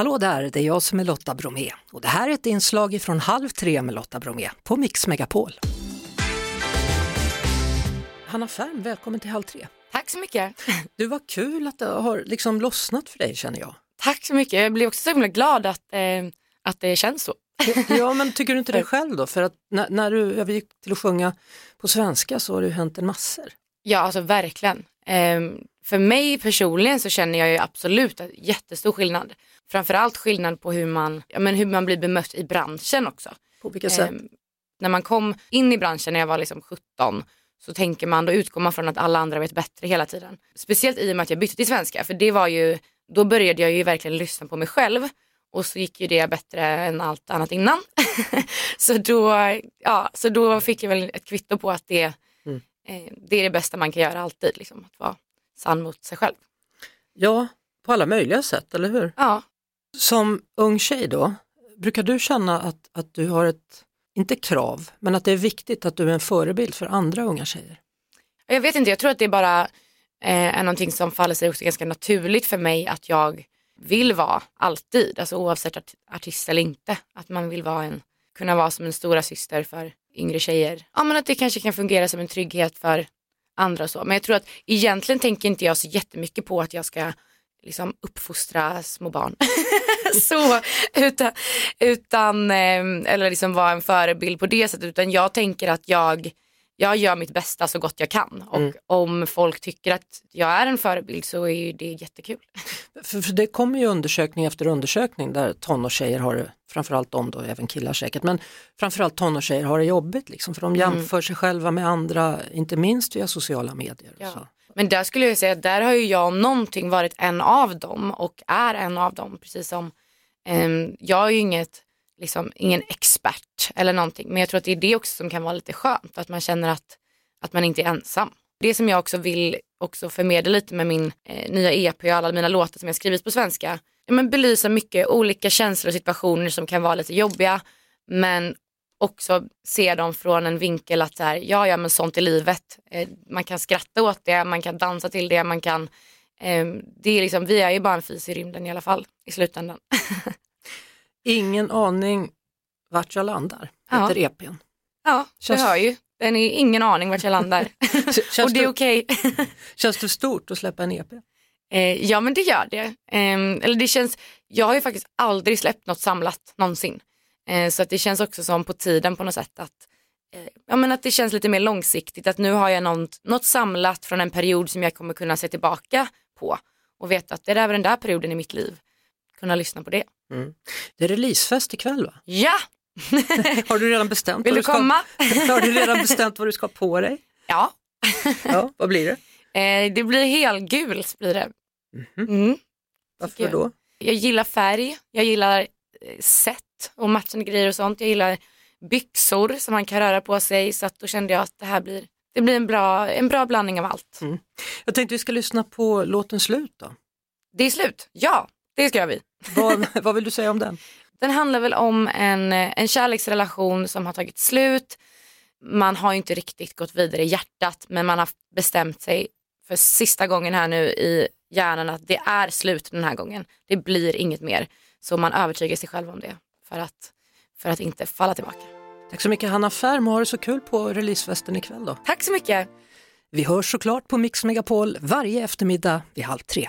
Hallå där, det är jag som är Lotta Bromé och det här är ett inslag från Halv tre med Lotta Bromé på Mix Megapol. Hanna Färm, välkommen till Halv tre. Tack så mycket. Du, var kul att det har liksom lossnat för dig känner jag. Tack så mycket. Jag blir också så himla glad att, eh, att det känns så. ja, men tycker du inte det själv då? För att när, när du övergick till att sjunga på svenska så har det ju hänt en massor. Ja, alltså verkligen. Eh, för mig personligen så känner jag ju absolut en jättestor skillnad. Framförallt skillnad på hur man, ja, men hur man blir bemött i branschen också. På vilka sätt? Eh, när man kom in i branschen när jag var liksom 17 så tänker man, då utgår man från att alla andra vet bättre hela tiden. Speciellt i och med att jag bytte till svenska, för det var ju, då började jag ju verkligen lyssna på mig själv och så gick ju det bättre än allt annat innan. så, då, ja, så då fick jag väl ett kvitto på att det, mm. eh, det är det bästa man kan göra alltid, liksom, att vara sann mot sig själv. Ja, på alla möjliga sätt, eller hur? Ja. Som ung tjej då, brukar du känna att, att du har ett inte krav, men att det är viktigt att du är en förebild för andra unga tjejer? Jag vet inte, jag tror att det är bara eh, är någonting som faller sig också ganska naturligt för mig att jag vill vara alltid, alltså oavsett art artist eller inte. Att man vill vara en, kunna vara som en stora syster för yngre tjejer. Ja men att det kanske kan fungera som en trygghet för andra och så. Men jag tror att egentligen tänker inte jag så jättemycket på att jag ska liksom uppfostra små barn. så, utan, utan eller liksom vara en förebild på det sättet. Utan jag tänker att jag, jag gör mitt bästa så gott jag kan. Och mm. om folk tycker att jag är en förebild så är det jättekul. För, för det kommer ju undersökning efter undersökning där tonårstjejer har det, framförallt de då, även killar säkert, men framförallt tonårstjejer har det jobbigt liksom, för de mm. jämför mm. sig själva med andra, inte minst via sociala medier. Ja. Men där skulle jag säga att där har ju jag någonting varit en av dem och är en av dem. Precis som um, jag är ju inget, liksom, ingen expert eller någonting. Men jag tror att det är det också som kan vara lite skönt. Att man känner att, att man inte är ensam. Det som jag också vill också förmedla lite med min eh, nya EP och alla mina låtar som jag skrivit på svenska. Ja, men belysa mycket olika känslor och situationer som kan vara lite jobbiga. Men också se dem från en vinkel att så här, ja, ja men sånt är livet. Eh, man kan skratta åt det, man kan dansa till det, man kan eh, det är liksom, vi är ju bara en fis i rymden i alla fall i slutändan. Ingen aning vart jag landar, heter ja. EPn. Ja, Känns... du hör ju. Den är ingen aning vart jag landar. och det är okej. Okay. känns det stort att släppa en EP? Eh, ja men det gör det. Eh, eller det känns, jag har ju faktiskt aldrig släppt något samlat någonsin. Eh, så att det känns också som på tiden på något sätt att, eh, ja, men att det känns lite mer långsiktigt. Att nu har jag något, något samlat från en period som jag kommer kunna se tillbaka på och veta att det är den där perioden i mitt liv. Kunna lyssna på det. Mm. Det är releasefest ikväll va? Ja! har du redan bestämt Vill du, ska... komma? har du redan bestämt vad du ska på dig? Ja. ja vad blir det? Eh, det blir helgult blir det. Mhm. Mm. Varför då? Jag, gillar färg, jag gillar eh, sätt och matchande grejer och sånt. Jag gillar byxor som man kan röra på sig så att då kände jag att det här blir, det blir en, bra, en bra blandning av allt. Mm. Jag tänkte vi ska lyssna på låten Slut då. Det är slut, ja det ska vi. Vad, vad vill du säga om den? Den handlar väl om en, en kärleksrelation som har tagit slut. Man har inte riktigt gått vidare i hjärtat men man har bestämt sig för sista gången här nu i hjärnan att det är slut den här gången. Det blir inget mer. Så man övertygar sig själv om det för att, för att inte falla tillbaka. Tack så mycket Hanna Färm och ha det så kul på releasefesten ikväll då. Tack så mycket. Vi hörs såklart på Mix Megapol varje eftermiddag vid halv tre.